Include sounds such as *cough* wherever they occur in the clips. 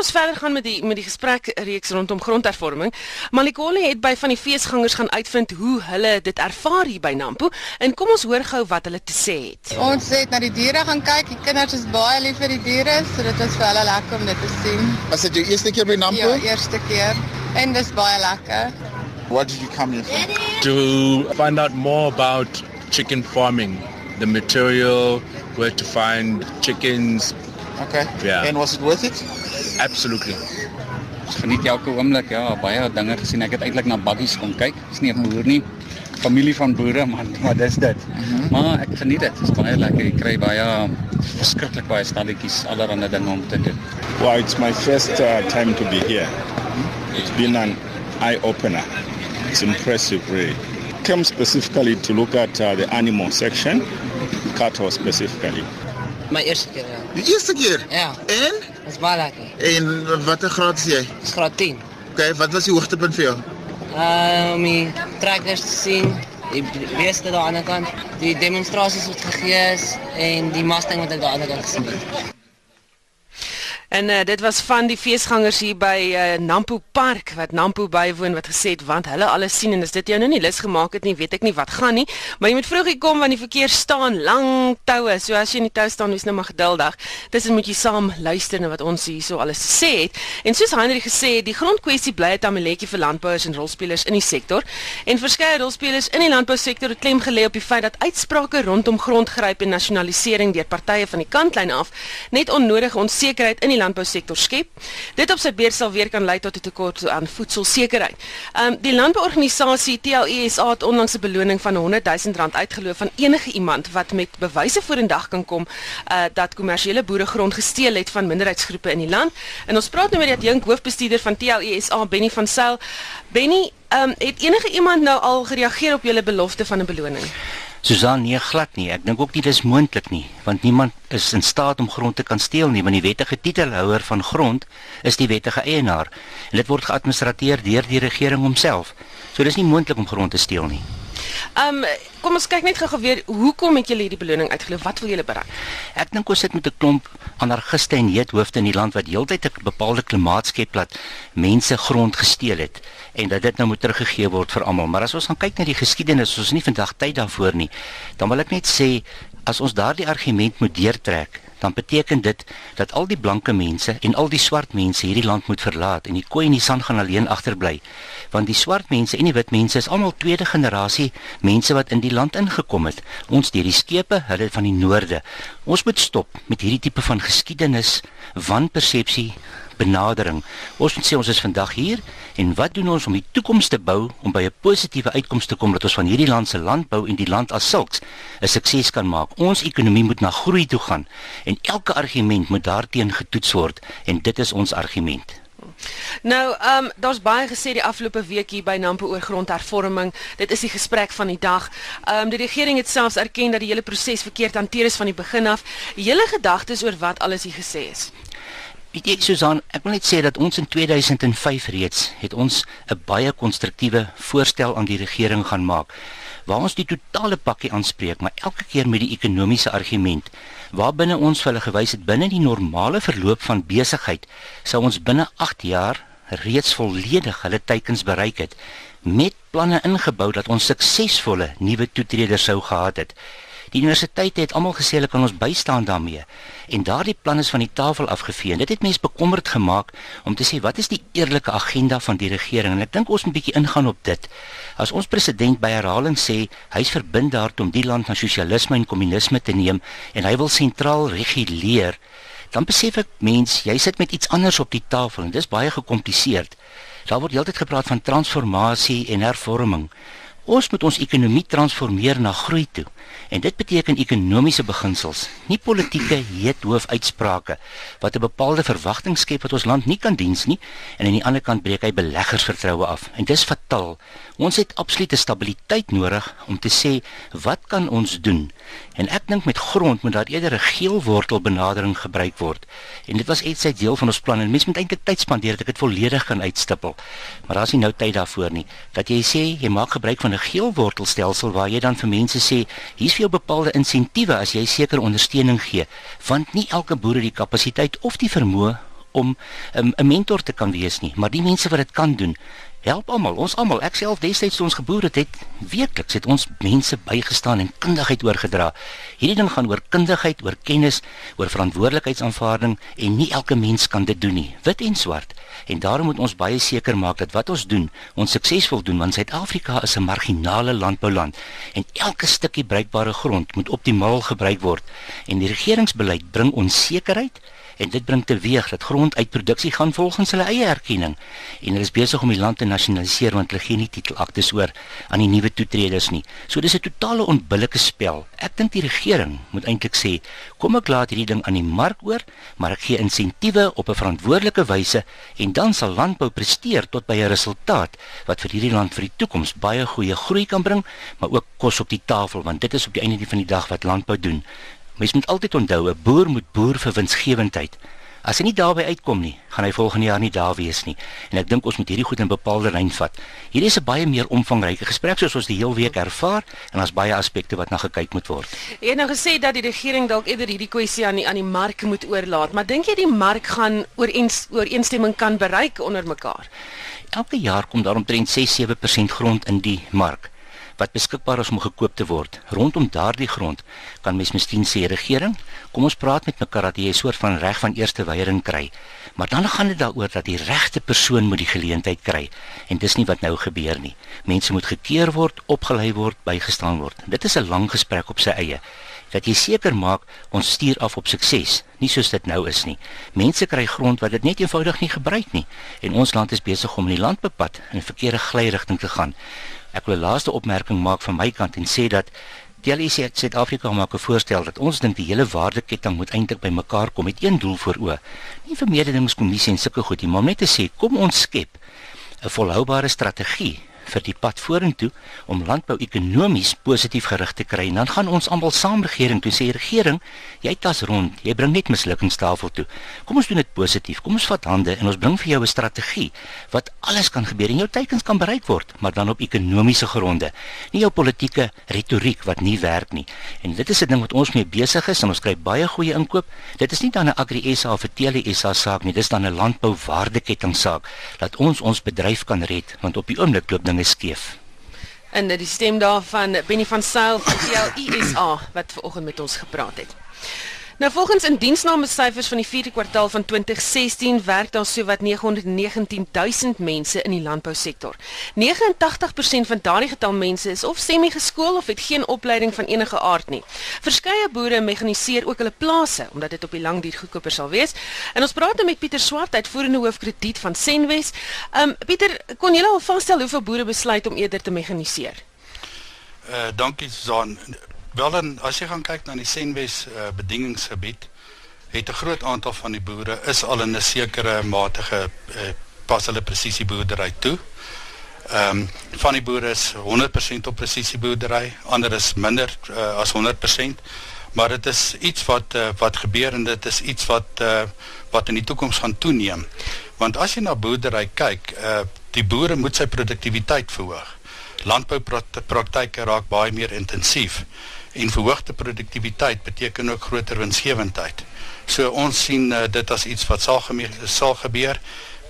ons verder gaan met die met die gesprek reeks rondom grondhervorming, Malikole het by van die feesgangers gaan uitvind hoe hulle dit ervaar hier by Nampo en kom ons hoor gou wat hulle te sê het. Ons het na die diere gaan kyk. Die kinders is baie lief vir die diere, so dit is vir hulle lekker om dit te sien. Was dit jou eerste keer by Nampo? Ja, eerste keer. En dis baie lekker. What did you come here for? to find out more about chicken farming, the material, where to find chickens. Okay. Ja. And was it worth it? Absolutely. geniet elke oomblik ja baie dinge gesien ek het eintlik na buggies kom kyk is nie 'n boer nie familie van boere maar maar dis dit mm -hmm. maar ek geniet dit is baie lekker jy kry baie verskriklik baie stalletjies allerlei dinge om te doen Well, it's my first uh, time to be here. It's been an eye opener. It's impressive, really. Came specifically to look at uh, the animal section, cattle specifically. My eerste keer ja. Die eerste keer. Ja, En dit is baie lekker. en watter graad is jy? Dis graad 10. Okay, wat was die hoogtepunt vir jou? Uh om die trekkers te sien, die beeste daar aan die ander kant, die demonstrasies wat gegee is en die Mustang wat ek daar aan die ander kant gesien het. En uh, dit was van die feesgangers hier by uh, Nampo Park wat Nampo bywoon wat gesê het want hulle alles sien en as dit jou nou nie lus gemaak het nie, weet ek nie wat gaan nie, maar jy moet vroeg kom want die verkeer staan lang toue. So as jy in die tou staan, wees nou maar geduldig. Dis moet jy saam luister na wat ons hierso alles te sê het. En soos Heinrich gesê het, die grondkwessie bly 'n tamaletjie vir landbouers en rolspelers in die sektor. En verskeie rolspelers in die landbousektor het klem gelê op die feit dat uitsprake rondom grondgryp en nasionalisering deur partye van die kantlyn af net onnodige onsekerheid in landbousektor skep. Dit op sy beurt sal weer kan lei tot 'n tekort aan voedselsekerheid. Um die landbouorganisasie TLESA het onlangs 'n beloning van 100 000 rand uitgeloof van enige iemand wat met bewyse vorendag kan kom uh dat kommersiële boere grond gesteel het van minderheidsgroepe in die land. En ons praat nou met die adjunk hoofbestuurder van TLESA, Benny van Sail. Benny, um het enige iemand nou al gereageer op julle belofte van 'n beloning? Susan nee glad nie. Ek dink ook nie dis moontlik nie, want niemand is in staat om grond te kan steel nie, want die wettige titelhouer van grond is die wettige eienaar en dit word geadministreer deur die regering homself. So dis nie moontlik om grond te steel nie. Um kom ons kyk net gou-gou weer, hoekom het julle hierdie beloning uitgeloof? Wat wil julle bereik? Ek dink ons sit met 'n klomp anargiste en heethoofde in die land wat heeltyd 'n bepaalde klimaat skep dat mense grond gesteel het en dat dit nou moet teruggegee word vir almal. Maar as ons gaan kyk na die geskiedenis, ons het nie vandag tyd daarvoor nie. Dan wil ek net sê as ons daardie argument moet deurtrek, dan beteken dit dat al die blanke mense en al die swart mense hierdie land moet verlaat en die koei en die san gaan alleen agterbly. Want die swart mense en die wit mense is almal tweede generasie mense wat in die land ingekom het. Ons deur die skepe, hulle van die noorde. Ons moet stop met hierdie tipe van geskiedenis wanpersepsie benadering. Ons moet sê ons is vandag hier en wat doen ons om die toekoms te bou om by 'n positiewe uitkoms te kom dat ons van hierdie land se landbou en die land as sulks 'n sukses kan maak. Ons ekonomie moet na groei toe gaan en elke argument moet daarteen getoets word en dit is ons argument. Nou, ehm um, daar's baie gesê die afgelope week hier by Nampo oor grondhervorming. Dit is die gesprek van die dag. Ehm um, die regering het selfs erken dat die hele proses verkeerd hanteer is van die begin af. Julle gedagtes oor wat alles hier gesê is. Weet jy Susan, ek wil net sê dat ons in 2005 reeds het ons 'n baie konstruktiewe voorstel aan die regering gaan maak waar ons die totale pakkie aanspreek, maar elke keer met die ekonomiese argument waarbinne ons hulle gewys het binne die normale verloop van besigheid sou ons binne 8 jaar reeds volledig hulle teikens bereik het met planne ingebou dat ons suksesvolle nuwe toetreders sou gehad het. Die universiteite het almal gesê hulle kan ons bystaan daarmee en daardie plan is van die tafel afgevee. En dit het mense bekommerd gemaak om te sê wat is die eerlike agenda van die regering? En ek dink ons moet 'n bietjie ingaan op dit. As ons president by herhaling sê hy's verbind daartoe om die land van sosialisme en kommunisme te neem en hy wil sentraal reguleer, dan besef ek mens, jy sit met iets anders op die tafel en dis baie gekompliseerd. Daar word heeltyd gepraat van transformasie en hervorming. Ons moet ons ekonomie transformeer na groei toe. En dit beteken ekonomiese beginsels, nie politieke heethoofuitsprake wat 'n bepaalde verwagting skep wat ons land nie kan diens nie en aan die ander kant breek hy beleggersvertroue af. En dis fataal. Ons het absolute stabiliteit nodig om te sê wat kan ons doen? En ek dink met grond moet daar eerder 'n geelwortel benadering gebruik word. En dit was iets uit deel van ons plan en mens moet eintlik tyd spandeer dat ek dit volledig kan uitstippel. Maar daar's nie nou tyd daarvoor nie. Dat jy sê jy maak gebruik van 'n geelwortelstelsel waar jy dan vir mense sê hier's vir jou bepaalde insentiewe as jy sekere ondersteuning gee, want nie elke boer het die kapasiteit of die vermoë om um, 'n mentor te kan wees nie, maar die mense wat dit kan doen, help almal, ons almal. Ek self destyds toe ons geboor het, het weekliks het ons mense bygestaan en kundigheid oorgedra. Hierdie ding gaan oor kundigheid, oor kennis, oor verantwoordelikheidsaanvaarding en nie elke mens kan dit doen nie, wit en swart. En daarom moet ons baie seker maak dat wat ons doen, ons suksesvol doen want Suid-Afrika is 'n marginale landbouland en elke stukkie bruikbare grond moet optimaal gebruik word. En die regeringsbeleid bring ons sekerheid en dit bring teweeg dat gronduitproduksie gaan volgens hulle eie erkenning en hulle is besig om die land te nasionaliseer want hulle gee nie titelaktes oor aan die nuwe toetreders nie. So dis 'n totale onbillike spel. Ek dink die regering moet eintlik sê, kom ek laat hierdie ding aan die mark oor, maar ek gee insentiewe op 'n verantwoordelike wyse en dan sal landbou presteer tot by 'n resultaat wat vir hierdie land vir die toekoms baie goeie groei kan bring, maar ook kos op die tafel want dit is op die einde van die dag wat landbou doen. Mens moet altyd onthou 'n boer moet boer vir winsgewendheid. As hy nie daarby uitkom nie, gaan hy volgende jaar nie daar wees nie. En ek dink ons moet hierdie goed in bepaalde lyn vat. Hierdie is 'n baie meer omvangryke gesprek soos ons die heel week ervaar en daar's baie aspekte wat na gekyk moet word. Jy het nou gesê dat die regering dalk eerder hierdie kwessie aan die aan die mark moet oorlaat, maar dink jy die mark gaan ooreens ooreenstemming kan bereik onder mekaar? Elke jaar kom daar omtrent 6-7% grond in die mark wat beskikbaar is om gekoop te word. Rondom daardie grond kan mens miskien sê regering, kom ons praat met mekaar dat jy 'n soort van reg van eerste weiering kry. Maar dan gaan dit daaroor dat die regte persoon moet die geleentheid kry en dis nie wat nou gebeur nie. Mense moet gekeer word, opgelei word, bygestaan word. Dit is 'n lang gesprek op sy eie dat jy seker maak ons stuur af op sukses, nie soos dit nou is nie. Mense kry grond wat dit net eenvoudig nie gebruik nie en ons land is besig om in die landbepad in 'n verkeerde glyrigting te gaan. Ek wil 'n laaste opmerking maak van my kant en sê dat DLC Suid-Afrika maak 'n voorstel dat ons dink die hele waardeketting moet eintlik bymekaar kom met een doel voor oë. Nie vermededingskommissie en sulke goed nie, maar net te sê kom ons skep 'n volhoubare strategie vir die pad vorentoe om landbou ekonomies positief gerig te kry. En dan gaan ons almal saam regering toe sê regering, jy tas rond, jy bring net mislukkings tafel toe. Kom ons doen dit positief. Kom ons vat hande en ons bring vir jou 'n strategie wat alles kan gebeur en jou teikens kan bereik word, maar dan op ekonomiese gronde. Nie jou politieke retoriek wat nie werk nie. En dit is 'n ding wat ons mee besig is en ons kry baie goeie inkoop. Dit is nie dan 'n Agri SA of 'n Tele SA saak nie, dis dan 'n landbou waardeketting saak dat ons ons bedryf kan red want op die oomblik loop dinge dinge skeef. En die stem daarvan Benny van Sail van TLISA wat ver oggend met ons gepraat het. Nou volgens indiensname syfers van die 4de kwartaal van 2016 werk daar sowat 919 000 mense in die landbousektor. 89% van daardie getal mense is of semi-geskoold of het geen opleiding van enige aard nie. Verskeie boere mekaniseer ook hulle plase omdat dit op die lang duur goedkoper sal wees. En ons praat nou met Pieter Swart, uitvoerende hoof krediet van Senwes. Ehm um, Pieter, kon jy al vasstel hoeveel boere besluit om eerder te mekaniseer? Uh dankie Susan. Wel en as jy gaan kyk na die Senwes uh, bedieningsgebied, het 'n groot aantal van die boere is al in 'n sekere matige uh, pas hulle presisieboerdery toe. Ehm um, van die boere is 100% op presisieboerdery, ander is minder uh, as 100%, maar dit is iets wat uh, wat gebeur en dit is iets wat uh, wat in die toekoms gaan toeneem. Want as jy na boerdery kyk, uh, die boere moet sy produktiwiteit verhoog. Landboupraktyke raak baie meer intensief en verhoogde produktiwiteit beteken ook groter winsgewendheid. So ons sien uh, dit as iets wat sal, sal gebeur.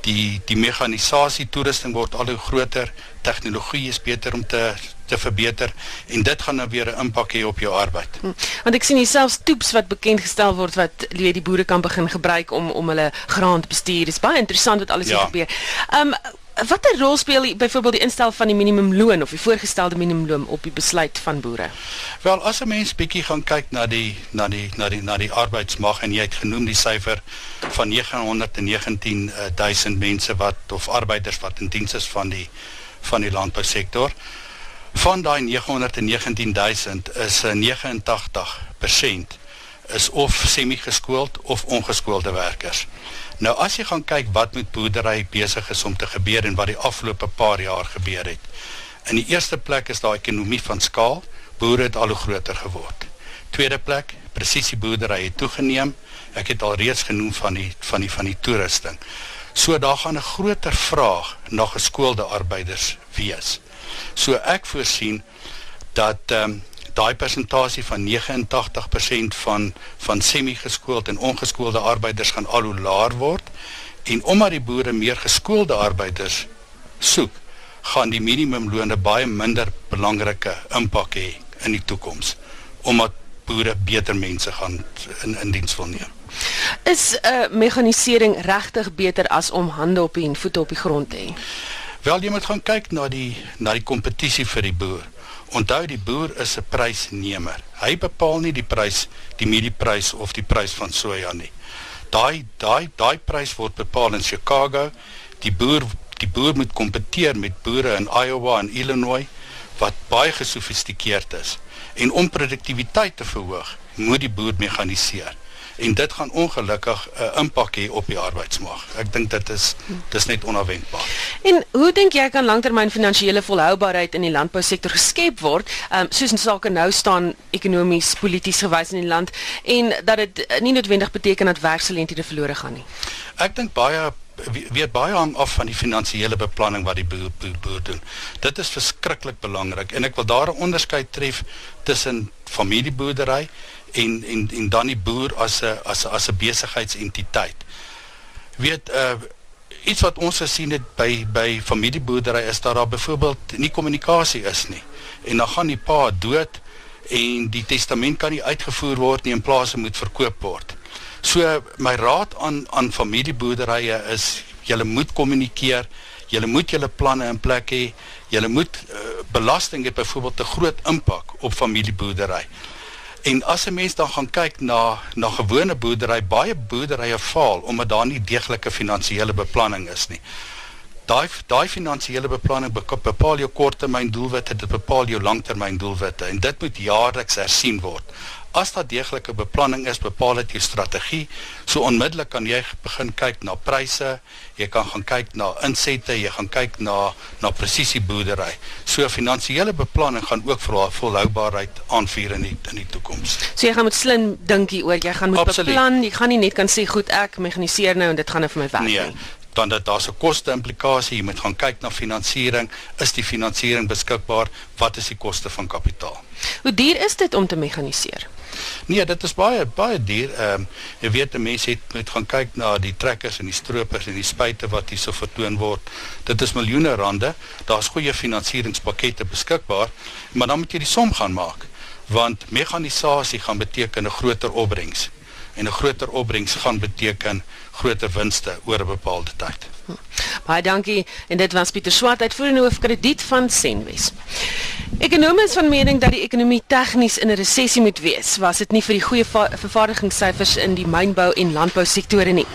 Die die mekanisasie toerusting word al hoe groter, tegnologie is beter om te te verbeter en dit gaan nou weer 'n impak hê op jou arbeid. Hm. Want ek sien hier selfs toeps wat bekend gestel word wat weet die boere kan begin gebruik om om hulle graan te bestuur. Dis baie interessant wat alles ja. hier gebeur. Um Watter rol speel byvoorbeeld die instel van die minimumloon of die voorgestelde minimumloon op die besluit van boere? Wel, as 'n mens bietjie gaan kyk na die na die na die na die arbeidsmag en jy het genoem die syfer van 919 000 mense wat of arbeiders wat in diens is van die van die landbousektor. Van daai 919 000 is 89% is of semi-geskoold of ongeskoolde werkers. Nou as jy gaan kyk wat met boerdery besig is om te gebeur en wat die afgelope paar jaar gebeur het. In die eerste plek is daar ekonomie van skaal. Boere het al hoe groter geword. Tweede plek, presisie boerdery het toegeneem. Ek het al reeds genoem van die van die van die toerusting. So daar gaan 'n groter vraag na geskoolde arbeiders wees. So ek voorsien dat ehm um, daai persentasie van 89% van van semi-geskoold en ongeskoolde arbeiders gaan al hoe laer word en omdat die boere meer geskoolde arbeiders soek, gaan die minimumloone baie minder belangrike impak hê in die toekoms omdat boere beter mense gaan in in diens wil neem. Is 'n uh, mekanisering regtig beter as om hande op en voete op die grond te hê? Wel jy moet gaan kyk na die na die kompetisie vir die boer. Onthou die boer is 'n prysnemer. Hy bepaal nie die prys, die mielieprys of die prys van soja nie. Daai daai daai prys word bepaal in Chicago. Die boer die boer moet kompeteer met boere in Iowa en Illinois wat baie gesofistikeerd is. En om produktiwiteit te verhoog, moet die boer mekaniseer en dit gaan ongelukkig 'n uh, impak hê op die arbeidsmag. Ek dink dit is dis net onverwendbaar. En hoe dink jy kan langtermyn finansiële volhoubaarheid in die landbousektor geskep word, um, soos in sake nou staan ekonomies, polities gewys in die land en dat dit nie noodwendig beteken dat werksgeleenthede verlore gaan nie? Ek dink baie weet baie hang af van die finansiële beplanning wat die boer, boer, boer doen. Dit is verskriklik belangrik en ek wil daar 'n onderskeid tref tussen familieboerdery en en en dan die boer as 'n as 'n as 'n besigheidsentiteit. Weet uh iets wat ons gesien het by by familieboerdery is dat daar byvoorbeeld nie kommunikasie is nie. En dan gaan die pa dood en die testament kan nie uitgevoer word nie en plase moet verkoop word. So my raad aan aan familieboerderye is julle moet kommunikeer, julle moet julle planne in plek hê, julle moet uh, belasting het byvoorbeeld 'n groot impak op familieboerdery. En as 'n mens dan gaan kyk na na gewone boerdery, baie boerderye faal omdat daar nie deeglike finansiële beplanning is nie. Daai daai finansiële beplanning bepaal jou korttermyn doelwitte, dit bepaal jou langtermyn doelwitte en dit moet jaarliks hersien word as daar deeglike beplanning is, bepaal dit jou strategie. So onmiddellik kan jy begin kyk na pryse, jy kan gaan kyk na insette, jy gaan kyk na na presisieboerdery. So finansiële beplanning gaan ook vir volhoubaarheid aanvuur in die in die toekoms. So jy gaan met slim dink hier oor, jy gaan met Absoluut. beplan, jy gaan nie net kan sê goed ek mekaniseer nou en dit gaan nou vir my werk nee. Dan dat daar 'n koste implikasie, jy moet gaan kyk na finansiering, is die finansiering beskikbaar, wat is die koste van kapitaal? Hoe duur is dit om te mekaniseer? Nee, dit is baie baie duur. Ehm um, jy weet mense het moet gaan kyk na die trekkers en die stroopers en die spuite wat hierso vertoon word. Dit is miljoene rande. Daar's goeie finansieringspakkette beskikbaar, maar dan moet jy die som gaan maak want mekanisasie gaan beteken 'n groter opbrengs en 'n groter opbrengs gaan beteken groter winste oor 'n bepaalde tyd. Baie dankie en dit was Pieter Swart uitvoerende hoof krediet van Senwes. Ekonome is van mening dat die ekonomie tegnies in 'n resessie moet wees, was dit nie vir die goeie vervaardigingssyfers in die mynbou en landbousektore nie.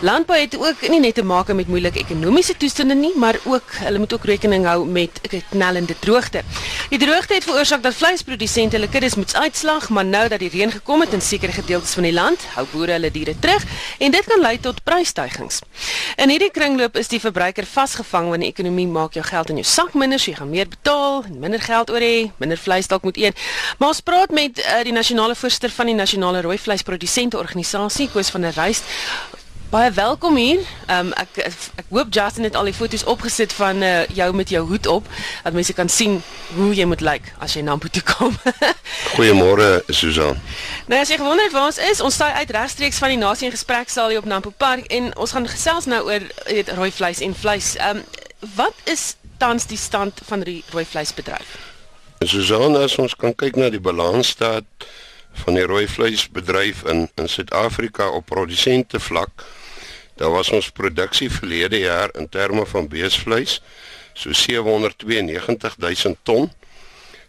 Landbou het ook nie net te maak met moeilike ekonomiese toestande nie, maar ook hulle moet ook rekening hou met 'n knellende droogte. Die droogte het veroorsaak dat vleisprodusente hulle kuddes moet uitslag, maar nou dat die reën gekom het in sekere gedeeltes van die land, hou boere hulle diere terug en dit kan lei tot prysstygings. In hierdie kringloop is die verbruiker vasgevang want die ekonomie maak jou geld in jou sak minder, so jy gaan meer betaal en minder geld oor hê, minder vleis dalk moet eet. Maar ons praat met uh, die nasionale voorsitter van die nasionale rooi vleisprodusente organisasie, Koos van der Rys. Baie welkom hier. Um, ek ek hoop Justin het al die foto's opgesit van uh, jou met jou hoed op dat mense kan sien hoe jy moet lyk as jy na Nampo toe kom. *laughs* Goeiemôre Susan. Nou as jy gewonder het waar ons is, ons staan uit regstreeks van die Nasie en Gespreksaal hier op Nampo Park en ons gaan gesels nou oor weet rooi vleis en vleis. Ehm um, wat is tans die stand van die rooi vleisbedryf? Susan, as ons kan kyk na die balansstaat van die rooi vleisbedryf in in Suid-Afrika op produsente vlak, daar was ons produksie verlede jaar in terme van beesvleis so 792000 ton.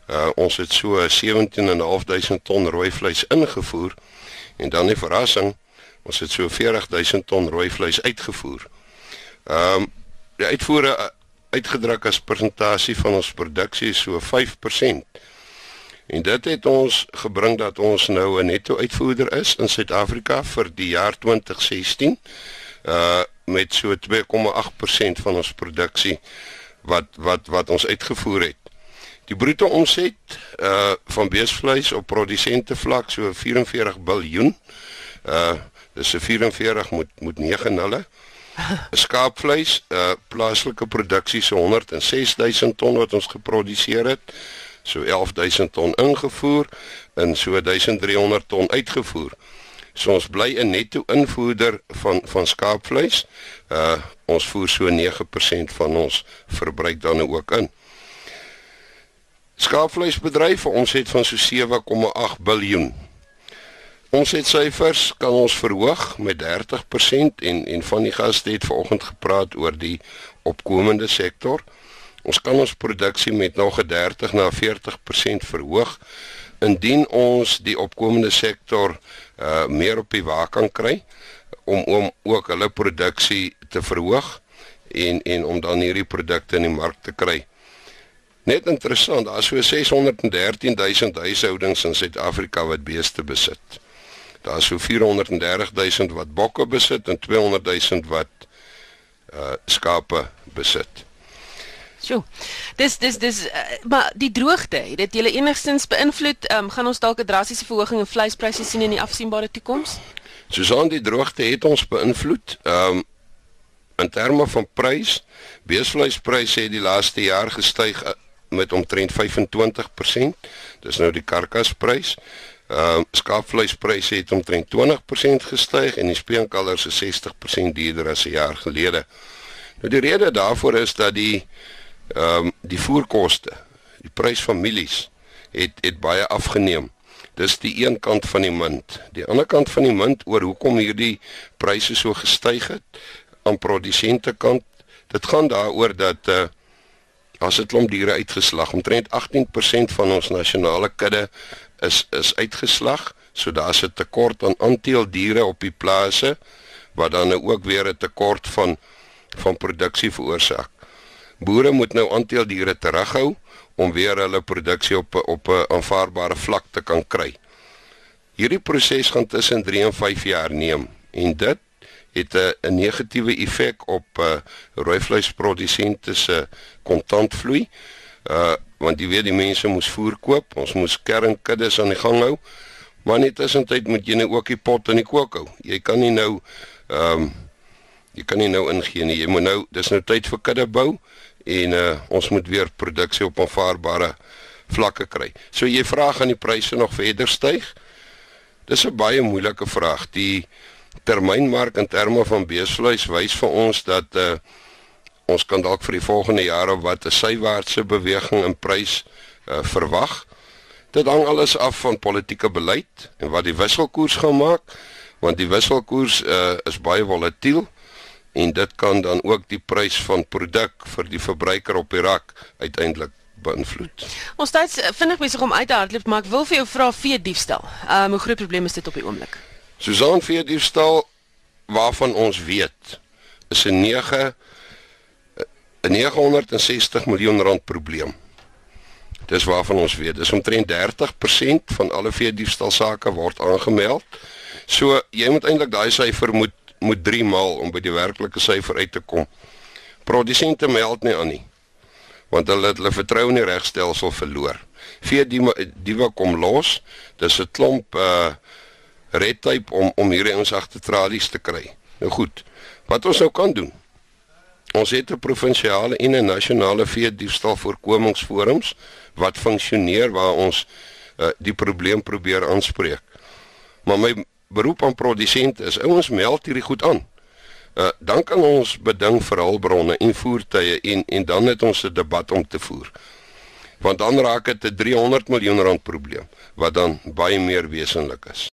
Uh ons het so 17500 ton rooi vleis ingevoer en dan die verrassing, ons het so 40000 ton rooi vleis uitgevoer. Ehm um, die uitvoere uitgedruk as persentasie van ons produksie so 5%. En dit het ons gebring dat ons nou 'n netto uitvoerder is in Suid-Afrika vir die jaar 2016 uh met so 2,8% van ons produksie wat wat wat ons uitgevoer het. Die bruto omset uh van beesvleis op produsente vlak so 44 biljoen. Uh dis 'n 44 moet moet 9 nulle. *laughs* Skaapvleis, uh plaaslike produksie so 106000 ton wat ons geproduseer het. so 11000 ton ingevoer en so 1300 ton uitgevoer. So ons bly 'n netto invoerder van van skaapvleis. Uh ons voer so 9% van ons verbruik dan ook in. Skaapvleisbedryf ons het van so 7,8 biljoen. Ons het syfers kan ons verhoog met 30% en en van die gaste het vanoggend gepraat oor die opkomende sektor. Ons kan ons produksie met nog 'n 30 na 40% verhoog indien ons die opkomende sektor uh meer op die wa kan kry om om ook hulle produksie te verhoog en en om dan hierdie produkte in die mark te kry. Net interessant, daar is so 613 000 huishoudings in Suid-Afrika wat beeste besit. Daar is so 430 000 wat bokke besit en 200 000 wat uh skape besit. Sjoe. Dis dis dis uh, maar die droogte, het dit julle enigstens beïnvloed? Um, gaan ons dalk 'n drastiese verhoging in vleispryse sien in die afsienbare toekoms? Susan, die droogte het ons beïnvloed. Ehm um, in terme van prys, beesvleispryse het die laaste jaar gestyg uh, met omtrent 25%. Dis nou die karkasprys. Ehm uh, skaapvleispryse het omtrent 20% gestyg en die speenkalvers is 60% duurder as 'n jaar gelede. Nou die rede daarvoor is dat die ehm um, die voerkoste, die prys van mielies het het baie afgeneem. Dis die een kant van die munt. Die ander kant van die munt oor hoekom hierdie pryse so gestyg het aan produsente kant, dit gaan daaroor dat uh as dit klomp diere uitgeslag, omtrent 18% van ons nasionale kudde is is uitgeslag, so daar's 'n tekort aan aanteel diere op die plase wat dan ook weer 'n tekort van van produksie veroorsaak. Boere moet nou aanteel diere terughou om weer hulle produksie op op 'n aanvaarbare vlak te kan kry. Hierdie proses gaan tussen 3 en 5 jaar neem en dit het 'n negatiewe effek op uh, rooi vleisprodusente se kontantvloei. Uh want jy weet die mense moes voer koop, ons moes kernkuddes aan die gang hou. Maar net tussentyd moet jy nou ook die pot in die kook hou. Jy kan nie nou ehm um, jy kan nie nou ingee nie. Jy moet nou dis nou tyd vir kudde bou en uh ons moet weer produksie op aanvaarbare vlakke kry. So jy vra gaan die pryse nog verder styg? Dis 'n baie moeilike vraag. Die termynmark in terme van beesvleis wys vir ons dat uh ons kan dalk vir die volgende jare wat 'n sywaartse beweging in prys uh verwag. Dit hang alles af van politieke beleid en wat die wisselkoers gaan maak, want die wisselkoers uh is baie volatiel en dit kan dan ook die prys van produk vir die verbruiker op die rak uiteindelik beïnvloed. Ons tyd vinnig besig om uit te hardloop, maar ek wil vir jou vra vee diefstal. Ehm um, hoe groot probleem is dit op die oomblik? Susan vee diefstal waarvan ons weet is 'n 9 'n 960 miljoen rand probleem. Dis waarvan ons weet. Dis omtrent 30% van alle vee diefstal sake word aangemeld. So jy moet eintlik daai syfer moet moet 3 maal om by die werklike syfer uit te kom. Produsente meld nie aan nie. Want hulle het hulle vertroue in die regstelsel verloor. Vee die diewe kom los. Dis 'n klomp uh red tape om om hierdie ons agter tralies te kry. Nou goed. Wat ons nou kan doen? Ons het 'n provinsiale en 'n nasionale vee diefstal voorkomingsforums wat funksioneer waar ons uh, die probleem probeer aanspreek. Maar my beroep aan produsente is ouens meld hierdie goed aan. Uh, dan kan ons beding vir hulpbronne en voertuie en en dan het ons 'n debat om te voer. Want dan raak dit 'n 300 miljoen rand probleem wat dan baie meer wesenlik is.